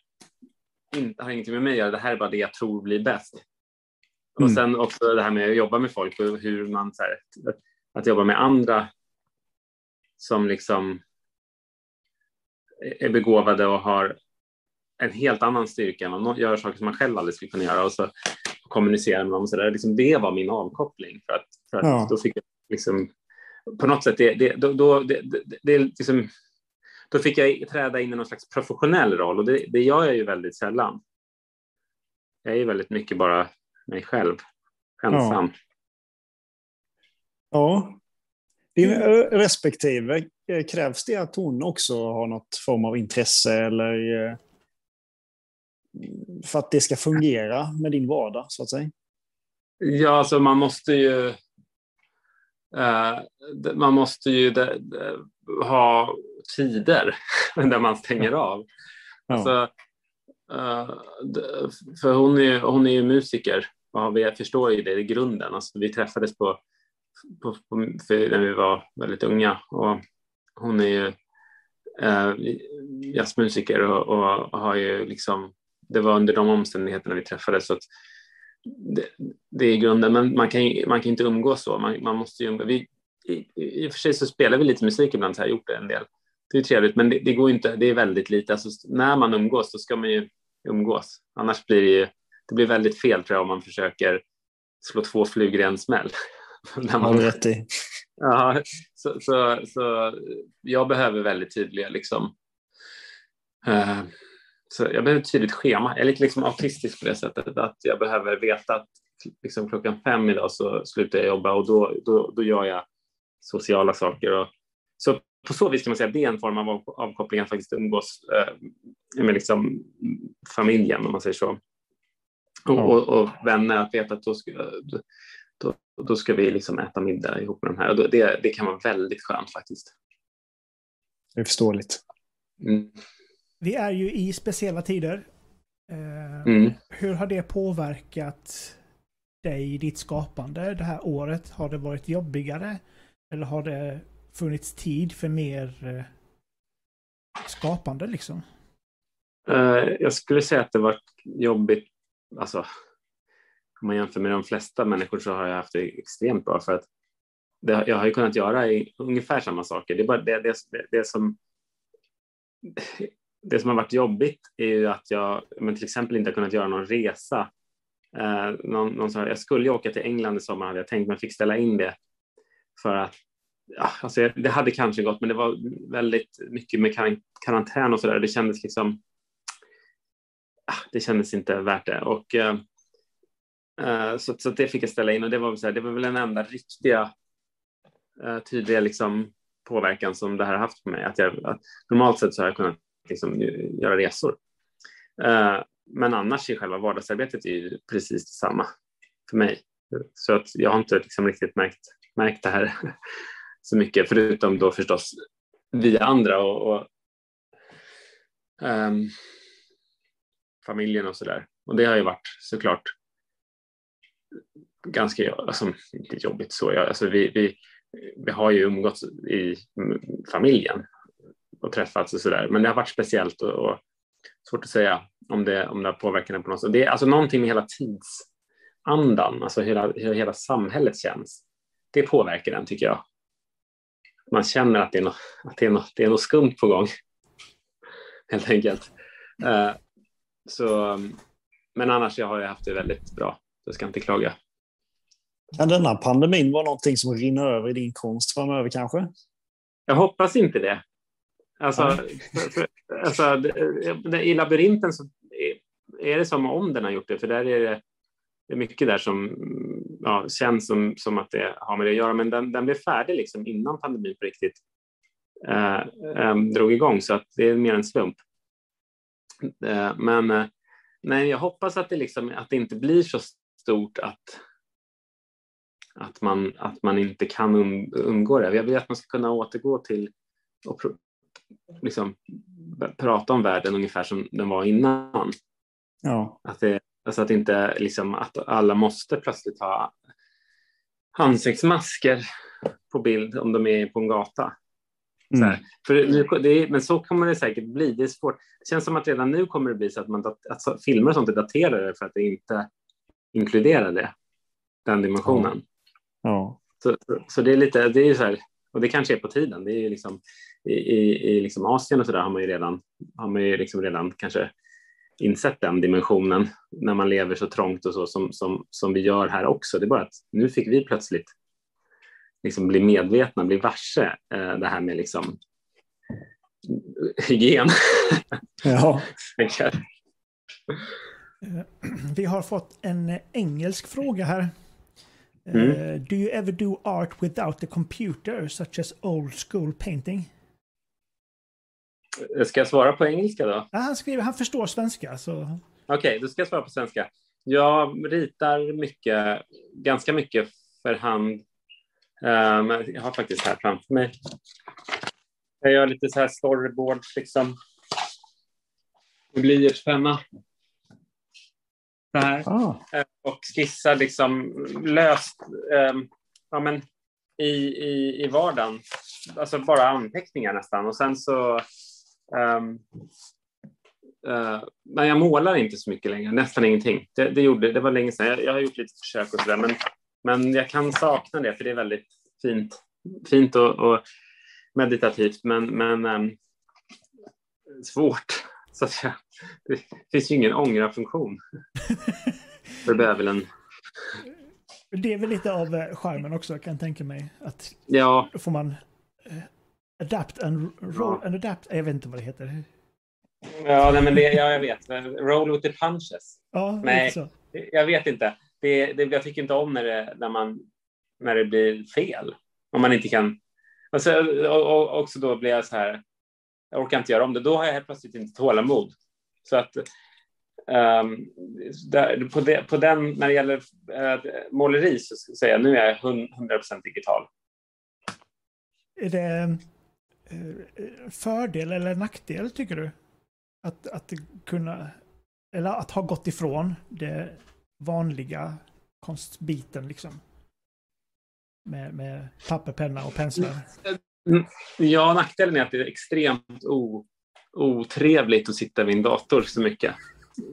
inte, har ingenting med mig att göra, det här är bara det jag tror blir bäst. Mm. Och sen också det här med att jobba med folk och hur man så här, att jobba med andra som liksom är begåvade och har en helt annan styrka. Man gör saker som man själv aldrig skulle kunna göra och så kommunicera med dem. Så där. Liksom, det var min avkoppling. För att, för att ja. då fick jag liksom, på något sätt, det, det, då, då, det, det, liksom, då fick jag träda in i någon slags professionell roll och det, det gör jag ju väldigt sällan. Jag är väldigt mycket bara mig själv, ensam. Ja. ja. Din respektive, krävs det att hon också har något form av intresse eller eh, för att det ska fungera med din vardag, så att säga? Ja, alltså man måste ju eh, man måste ju ha tider där man stänger av. Ja. Alltså, eh, för hon är, hon är ju musiker och vi förstår ju det i grunden. Alltså, vi träffades på på, på, när vi var väldigt unga. Och hon är ju eh, jazzmusiker och, och, har ju liksom, det var under de omständigheterna vi träffades. Så att det, det är grunden, men man kan, man kan inte umgås så. Man, man måste ju, vi, i, I och för sig så spelar vi lite musik ibland, så har gjort det en del. Det är trevligt, men det, det, går inte, det är väldigt lite. Alltså, när man umgås, då ska man ju umgås. Annars blir det ju, det blir väldigt fel tror jag om man försöker slå två flugor i en smäll. När man, har rätt i. Ja, så, så, så jag behöver väldigt tydliga liksom, uh, så jag behöver ett tydligt schema. Jag är lite liksom autistisk på det sättet att jag behöver veta att liksom klockan fem idag så slutar jag jobba och då, då, då gör jag sociala saker. Och, så på så vis kan man säga att det är en form av avkoppling att faktiskt umgås eh, med liksom familjen om man säger så. Och, och, och vänner, att veta att då ska, då, då ska vi liksom äta middag ihop med de här. Och det, det kan vara väldigt skönt faktiskt. Det är förståeligt. Mm. Vi är ju i speciella tider. Eh, mm. Hur har det påverkat dig i ditt skapande det här året? Har det varit jobbigare? Eller har det funnits tid för mer eh, skapande liksom? Uh, jag skulle säga att det varit jobbigt. Alltså, om man jämför med de flesta människor så har jag haft det extremt bra för att det, jag har ju kunnat göra i, ungefär samma saker. Det, är bara det, det, det, som, det som har varit jobbigt är ju att jag men till exempel inte har kunnat göra någon resa. Eh, någon, någon här, jag skulle ju åka till England i sommar hade jag tänkt men fick ställa in det för att ja, alltså det hade kanske gått men det var väldigt mycket med karantän och så där. Det kändes liksom det kändes inte värt det. Och, eh, eh så, så det fick jag ställa in och det var, så här, det var väl den enda riktiga eh, tydliga liksom, påverkan som det här har haft på mig. Att jag, att normalt sett så har jag kunnat liksom, göra resor. Eh, men annars i själva vardagsarbetet är ju precis detsamma för mig. Så att jag har inte liksom riktigt märkt, märkt det här så mycket, förutom då förstås vi andra och, och um, familjen och så där. Och det har ju varit såklart ganska, alltså, inte jobbigt så, jag, alltså, vi, vi, vi har ju umgåtts i familjen och träffats och sådär, men det har varit speciellt och, och svårt att säga om det, om det har påverkat den på något sätt. Det är alltså någonting med hela tidsandan, alltså hela, hur hela samhället känns. Det påverkar den tycker jag. Man känner att det är något, att det är något, det är något skumt på gång. Helt enkelt. Uh, så, men annars jag har jag haft det väldigt bra. Jag ska inte klaga. Kan denna pandemin vara någonting som rinner över i din konst framöver kanske? Jag hoppas inte det. Alltså, för, för, alltså i labyrinten så är det som om den har gjort det, för där är det, det är mycket där som ja, känns som, som att det har med det att göra, men den, den blev färdig liksom innan pandemin på riktigt eh, eh, drog igång, så att det är mer en slump. Eh, men eh, nej, jag hoppas att det, liksom, att det inte blir så stort att, att, man, att man inte kan um, undgå det. Jag vill att man ska kunna återgå till och liksom, prata om världen ungefär som den var innan. Ja. Att, det, alltså att inte liksom, att alla måste plötsligt ha ansiktsmasker på bild om de är på en gata. Mm. För det är, men så kommer det säkert bli. Det är svårt. Det känns som att redan nu kommer det bli så att, man, att filmer och sånt är daterade för att det inte inkludera det, den dimensionen. Ja. Så, så det är lite, det är så här, och det kanske är på tiden. Det är liksom, I i, i liksom Asien och så där har man ju redan, har man ju liksom redan kanske insett den dimensionen när man lever så trångt och så som, som, som vi gör här också. Det är bara att nu fick vi plötsligt liksom bli medvetna, bli varse eh, det här med liksom hygien. Ja. Eh, vi har fått en engelsk fråga här. Mm. do you ever do art without a computer, such as old school painting? Ska jag svara på engelska då? Ja, han, skriver, han förstår svenska. Så... Okej, okay, då ska jag svara på svenska. Jag ritar mycket, ganska mycket för hand. Um, jag har faktiskt här framför mig. Jag gör lite så här storyboards liksom. Blyertspenna så här. Ah. Eh, och skissar liksom löst. Um, ja, men i, i, i vardagen. Alltså bara anteckningar nästan. Och sen så... Um, uh, men jag målar inte så mycket längre, nästan ingenting. Det, det, gjorde, det var länge sedan. Jag, jag har gjort lite försök och sådär, men, men jag kan sakna det, för det är väldigt fint, fint och, och meditativt, men, men um, svårt. Så att jag, det finns ju ingen ångra-funktion. det behöver väl en det är väl lite av eh, charmen också kan jag tänka mig. Att ja. Då får man uh, adapt and roll and adapt. Jag vet inte vad det heter. Ja, nej, men det, ja, jag vet. Roll with the punches. Ja, nej, jag vet inte. Det, det, jag tycker inte om när det, när, man, när det blir fel. Om man inte kan... Och, så, och, och också då blir jag så här, jag orkar inte göra om det. Då har jag helt plötsligt inte tålamod. Så att Um, där, på, de, på, den, när det gäller uh, måleri så ska jag säga nu är jag 100% digital. Är det Eh, fördel eller nackdel tycker du? Att, att kunna, eller att ha gått ifrån det vanliga konstbiten liksom? Med, med papper, penna och penslar? Ja, nackdelen är att det är extremt o, otrevligt att sitta vid en dator så mycket.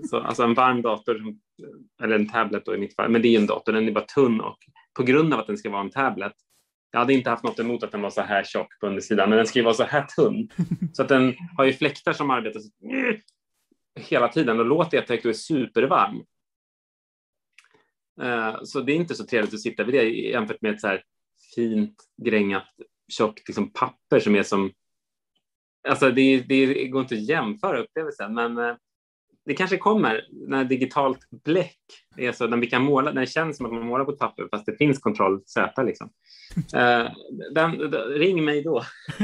Så, alltså en varm dator, eller en tablet då i mitt fall, men det är en dator, den är bara tunn och på grund av att den ska vara en tablet, jag hade inte haft något emot att den var så här tjock på undersidan, men den ska ju vara så här tunn. Så att den har ju fläktar som arbetar hela tiden och låter jättehögt och är supervarm. Eh, så det är inte så trevligt att sitta vid det jämfört med ett så här fint grängat tjockt liksom papper som är som Alltså det, det går inte att jämföra upplevelsen, men eh, det kanske kommer när digitalt bläck är så, när vi kan måla, när det känns som att man målar på papper fast det finns kontroll Z liksom. Uh, den, den, ring mig då.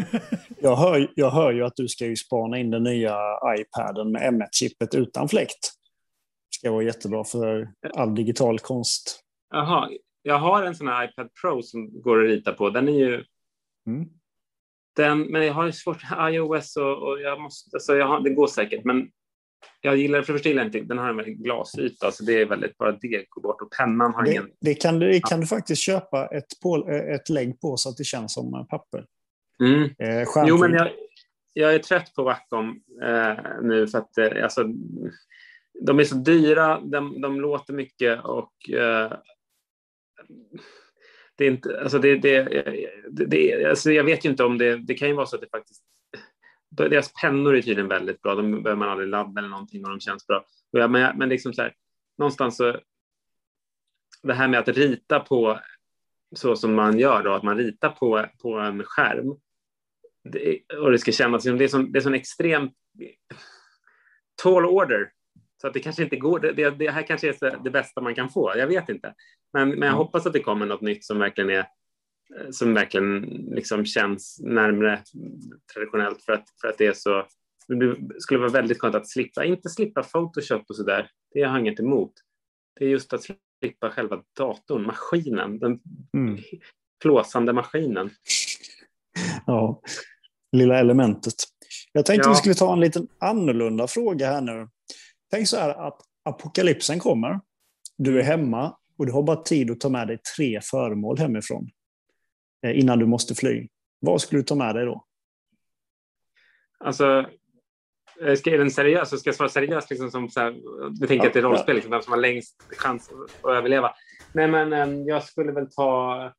jag, hör, jag hör ju att du ska ju spana in den nya iPaden med M1-chippet utan fläkt. Det ska vara jättebra för all digital konst. Jaha, jag har en sån här iPad Pro som går att rita på. Den är ju... Mm. Den, men jag har svårt, iOS och, och jag måste, alltså jag har, det går säkert, men jag gillar, för det första gillar inte, den har en väldigt glasyta, så det är väldigt, bara det går bort och pennan har det, ingen... Det kan, du, kan du faktiskt köpa ett, på, ett lägg på så att det känns som papper. Mm. Eh, jo, men jag, jag är trött på Wacom eh, nu för att eh, alltså, de är så dyra, de, de låter mycket och eh, det är inte, alltså det, det, det, det alltså jag vet ju inte om det, det kan ju vara så att det faktiskt deras pennor är tydligen väldigt bra. De behöver man aldrig ladda eller någonting och de känns bra. Men, men liksom så här, någonstans så. Det här med att rita på så som man gör då, att man ritar på, på en skärm. Det, och det ska kännas som det är som, det är som extrem tall order. Så att det kanske inte går. Det, det, här kanske är det bästa man kan få. Jag vet inte. Men, men jag mm. hoppas att det kommer något nytt som verkligen är som verkligen liksom känns närmre traditionellt för att, för att det är så. Det skulle vara väldigt skönt att slippa, inte slippa Photoshop och så där. Det har jag inget emot. Det är just att slippa själva datorn, maskinen, den mm. flåsande maskinen. Ja, lilla elementet. Jag tänkte ja. vi skulle ta en liten annorlunda fråga här nu. Tänk så här att apokalypsen kommer. Du är hemma och du har bara tid att ta med dig tre föremål hemifrån. Eh, innan du måste fly. Vad skulle du ta med dig då? Alltså, eh, ska, är den seriös? Ska jag svara seriöst? Liksom, som så här, du tänker ja, att det är rollspel, liksom, vem som har längst chans att överleva. Nej, men um, jag skulle väl ta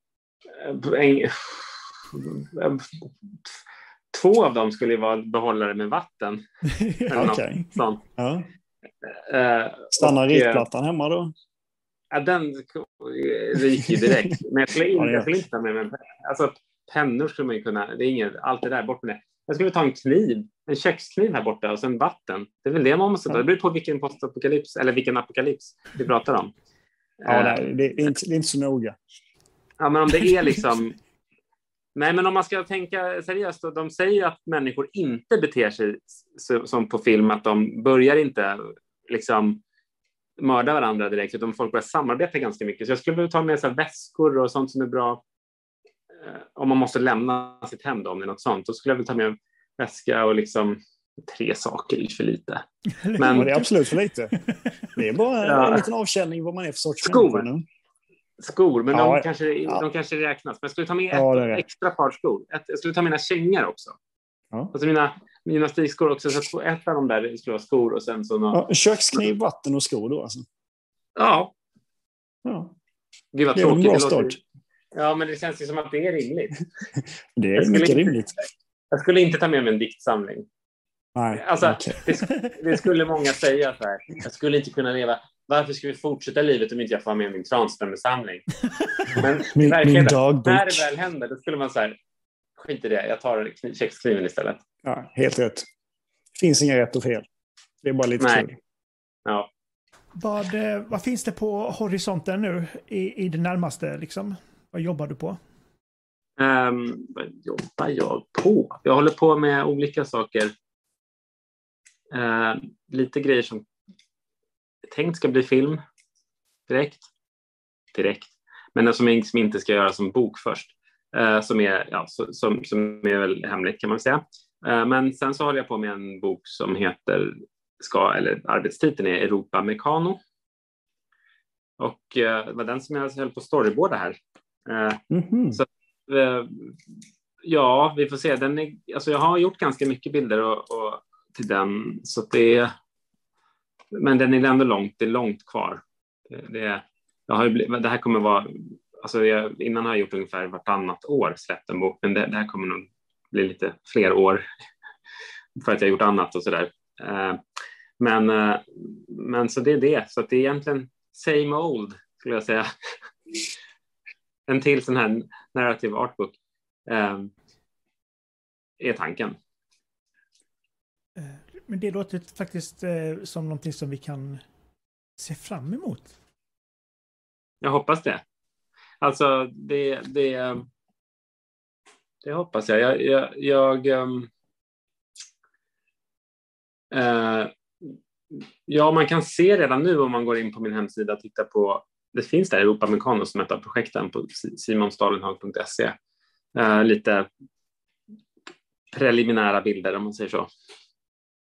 en, två av dem skulle vara behållare med vatten. Okej. Ja. Uh, Stannar ritplattan hemma då? Ja, den ryker direkt. Men jag skulle, in, jag skulle inte ta med mig alltså, pennor. Skulle man kunna, det är inget, allt det där, bort med det. Jag skulle ta en kniv, en kökskniv här borta och sen vatten. Det är väl det man måste ta. Det beror på vilken postapokalyps eller vilken apokalyps vi pratar om. Ja, nej, det, är inte, det är inte så noga. Ja, men om det är liksom... Nej, men om man ska tänka seriöst, då, de säger att människor inte beter sig som på film, att de börjar inte liksom mörda varandra direkt, utan folk börjar samarbeta ganska mycket. Så jag skulle vilja ta med så väskor och sånt som är bra eh, om man måste lämna sitt hem då, om det är något sånt. Då skulle jag vilja ta med väska och liksom tre saker är för lite. Men... Ja, det är absolut för lite. Det är bara ja. en liten avkänning vad man är för sorts skor. skor, men Ja, de, kanske, de kanske räknas. Men jag skulle ta med ett extra par skor. Ett, jag skulle ta mina kängor också. Ja. Alltså mina gymnastikskor också. Så ett av dem där skulle vara skor och sen så... Ja. Ja, kökskniv, vatten och skor då alltså. ja. Ja, Gud vad det är en tråkigt. bra start. Ja, men det känns ju som att det är rimligt. Det är mycket inte- rimligt. Jag skulle inte ta med mig en diktsamling. Nej, Alltså, okej. det, det skulle många säga så här. Jag skulle inte kunna leva. Varför ska vi fortsätta livet om inte jag får med min Tranströmersamling? Men Min, min dagbok. när det väl händer, då skulle man så här. Skit i det, jag tar kni- kökskniven istället. Ja, helt rätt. Det finns inga rätt och fel. Det är bara lite Nej. kul. Ja. Vad, eh, vad finns det på horisonten nu i, i det närmaste? Liksom? Vad jobbar du på? Um, vad jobbar jag på? Jag håller på med olika saker. Eh, lite grejer som tänkt ska bli film direkt. Direkt. Men som som inte ska göra som bok först. Eh, som, är, ja, som, som är väl hemligt kan man säga. Eh, men sen så håller jag på med en bok som heter, ska, eller arbetstiteln är Europa Mekano. Och eh, det var den som jag höll på att storyboarda här. Eh, Mhm. Så- Ja, vi får se. Den är, alltså jag har gjort ganska mycket bilder och, och till den, så det är, men den är ändå långt, det är långt kvar. Det, det, jag har det här kommer vara, alltså jag, innan har jag gjort ungefär vartannat år släppt en bok, men det, det här kommer nog bli lite fler år för att jag har gjort annat och sådär. Eh, Men, eh, men så det är det, så det är egentligen same old skulle jag säga. En till sån här narrative artbook eh, är tanken. Men det låter faktiskt som någonting som vi kan se fram emot. Jag hoppas det. Alltså, det, det, det hoppas jag. Jag, jag, jag eh, ja, man kan se redan nu om man går in på min hemsida och tittar på, det finns där Europa Mekano som ett av projekten på si- simonstalenhag.se. Eh, lite preliminära bilder om man säger så.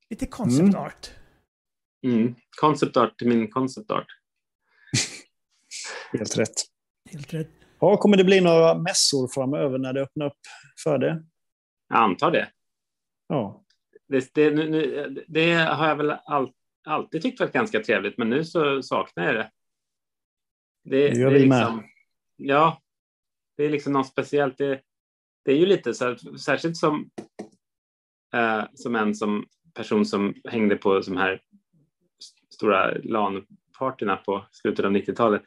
Lite concept Mm. art. Mm. Concept art till min concept art. Helt rätt. Helt rätt. Ja, kommer det bli några mässor framöver när det öppnar upp för det? Jag antar det. Ja. Det, det, nu, nu, det har jag väl all, alltid tyckt varit ganska trevligt, men nu så saknar jag det. Det, Det gör det är vi med. liksom, Ja, det är liksom något speciellt. Det, det är ju lite så särskilt som, eh, som en som person som hängde på de här st- stora LAN-partyna på slutet av 90-talet.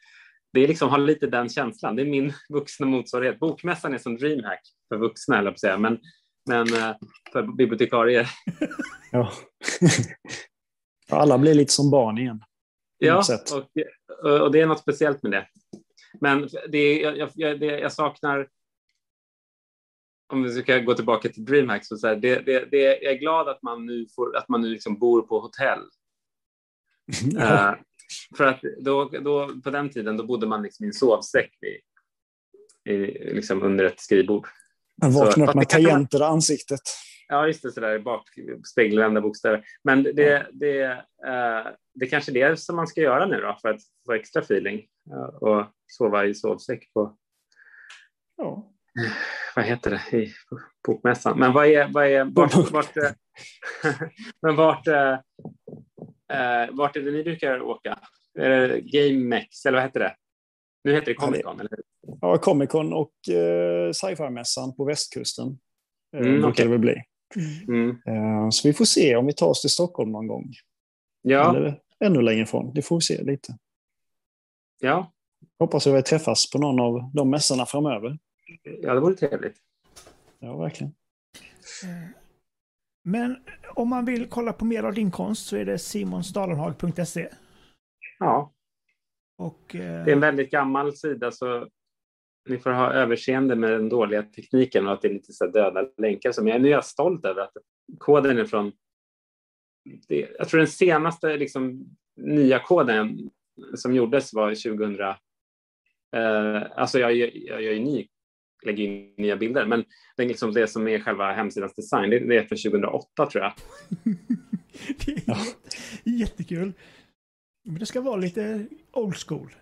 Det är liksom, har lite den känslan. Det är min vuxna motsvarighet. Bokmässan är som DreamHack för vuxna, eller på säga, men, men eh, för bibliotekarier. ja. Alla blir lite som barn igen. Ja, något sätt. och, och det är något speciellt med det. Men det, jag, jag, det, jag saknar, om vi ska gå tillbaka till DreamHack, så, så här, det, det, det, jag är glad att man nu, får, att man nu liksom bor på hotell. Ja. Eh, för att då, då, på den tiden då bodde man liksom i en sovsäck i, i, liksom under ett skrivbord. Man vaknar upp med tangenter i ansiktet. Ja, just det, sådär bak, spegelvända bokstäver. Men det, det, eh, det kanske är det som man ska göra nu då för att få extra feeling eh, och sova i sovsäck på, Ja. vad heter det, i bokmässan. Men vad är, vad är, vart, vart, eh, men vart, eh, vart är det ni brukar åka? Är det GameX, eller vad heter det? Nu heter det Comic Con, eller hur? ja, Comic Con och eh, sci-fi-mässan på västkusten. Eh, Mm, okej. det väl bli. Mm. Eh, så vi får se om vi tar oss till Stockholm någon gång. Ja, Eller ännu längre ifrån. Det får vi se lite. ja, Hoppas att vi träffas på någon av de mässorna framöver. ja, det vore trevligt. Ja, verkligen. Eh, Men om man vill kolla på mer av din konst så är det simonstalenhag.se. Ja, Och eh, Det är en väldigt gammal sida så ni får ha överseende med den dåliga tekniken och att det är lite så döda länkar. Jag, nu är jag stolt över att koden är från... Det, jag tror den senaste liksom, nya koden som gjordes var 2000... Eh, alltså jag, jag, jag gör ju ny, lägger in nya bilder, men den, liksom, det som är själva hemsidans design, det, det är från 2008 tror jag. det är jättekul. Men det ska vara lite old school.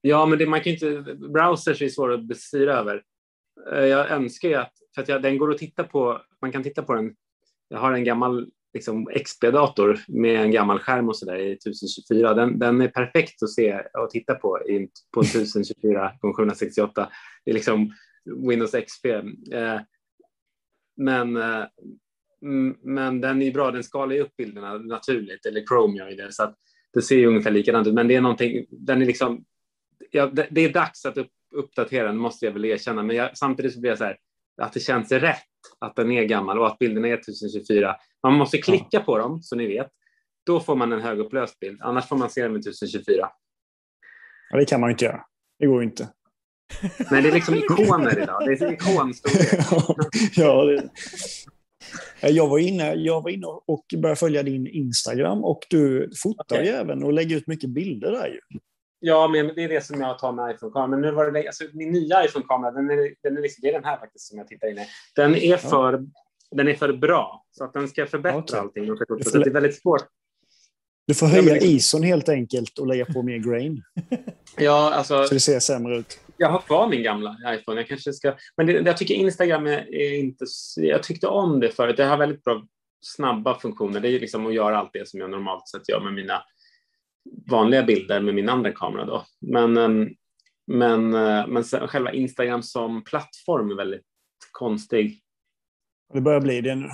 Ja, men det, man kan inte, browsers är svåra att bestyra över. Eh, jag önskar ju att, för att jag, den går att titta på, man kan titta på den. Jag har en gammal liksom, XP-dator med en gammal skärm och så där i 1024. Den, den är perfekt att se och titta på i, på 1024 x 768. Det är liksom Windows XP. Eh, men, eh, men den är bra, den skalar ju upp bilderna naturligt, eller Chrome gör ju det, så att det ser ju ungefär likadant ut. Men det är någonting, den är liksom, ja, det, det är dags att upp, uppdatera den, måste jag väl erkänna. Men jag, samtidigt så blir jag så här, att det känns rätt att den är gammal och att bilderna är 1024. Man måste klicka på dem, så ni vet. Då får man en högupplöst bild, annars får man se den med 1024. Ja, det kan man ju inte göra. Det går inte. Nej, det är liksom ikoner idag. Det är ikonstorlek. ja, det... Jag var, inne, jag var inne och började följa din Instagram och du fotar okay. ju även och lägger ut mycket bilder där ju. Ja, men det är det som jag tar med iPhone-kameran. Men nu var det, alltså, min nya iPhone-kamera, den är, den är liksom, det är den här faktiskt som jag tittar in i. Den är för, ja. den är för bra, så att den ska förbättra okay. allting. Så det är väldigt svårt. Du får höja ison helt enkelt och lägga på mer grain. ja, alltså, så det ser sämre ut. Jag har kvar min gamla iPhone. Jag kanske ska... Men det, jag tycker Instagram är, inte... Jag tyckte om det förut. Det har väldigt bra snabba funktioner. Det är liksom att göra allt det som jag normalt sett gör med mina vanliga bilder med min andra kamera. Då. Men, ehm, men, eh, men själva Instagram som plattform är väldigt konstig. Det börjar bli det nu.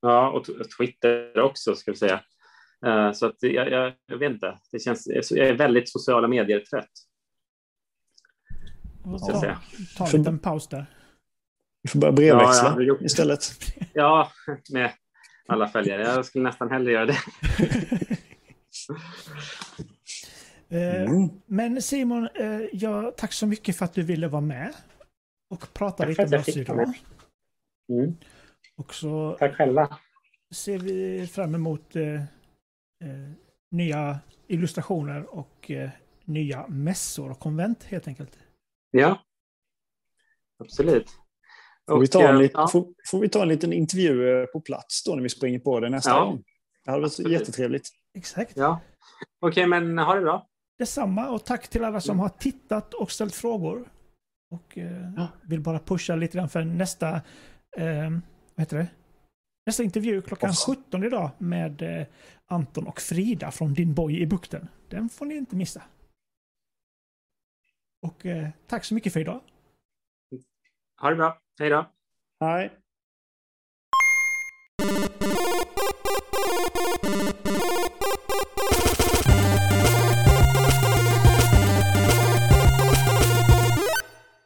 Ja, och Twitter också, ska vi säga. Eh, så att jag, jag, jag vet inte. Det känns, jag är väldigt sociala medier-trött. Ja, ta en liten paus där. Vi får börja brevväxla ja, istället. Ja, med alla följare. Jag skulle nästan hellre göra det. Eh, mm. Men Simon, eh, ja, tack så mycket för att du ville vara med och prata lite med oss idag. Mm. Och så tack själva. ser vi fram emot eh, eh, nya illustrationer och eh, nya mässor och konvent helt enkelt. Ja, absolut. Får, vi ta en, ja. får, får, vi ta en liten intervju på plats då när vi springer på det nästa ja. gång? Det hade varit absolut. jättetrevligt. Exakt. Ja. Okej, okay, men ha det bra. Detsamma och tack till alla som har tittat och ställt frågor. Och eh, ja. vill bara pusha lite grann för nästa, eh, vad heter det? Nästa intervju klockan Oss. 17 idag med eh, Anton och Frida från Din Boy i bukten. Den får ni inte missa. Och eh, tack så mycket för idag. Ha det bra. Hej då. Hej.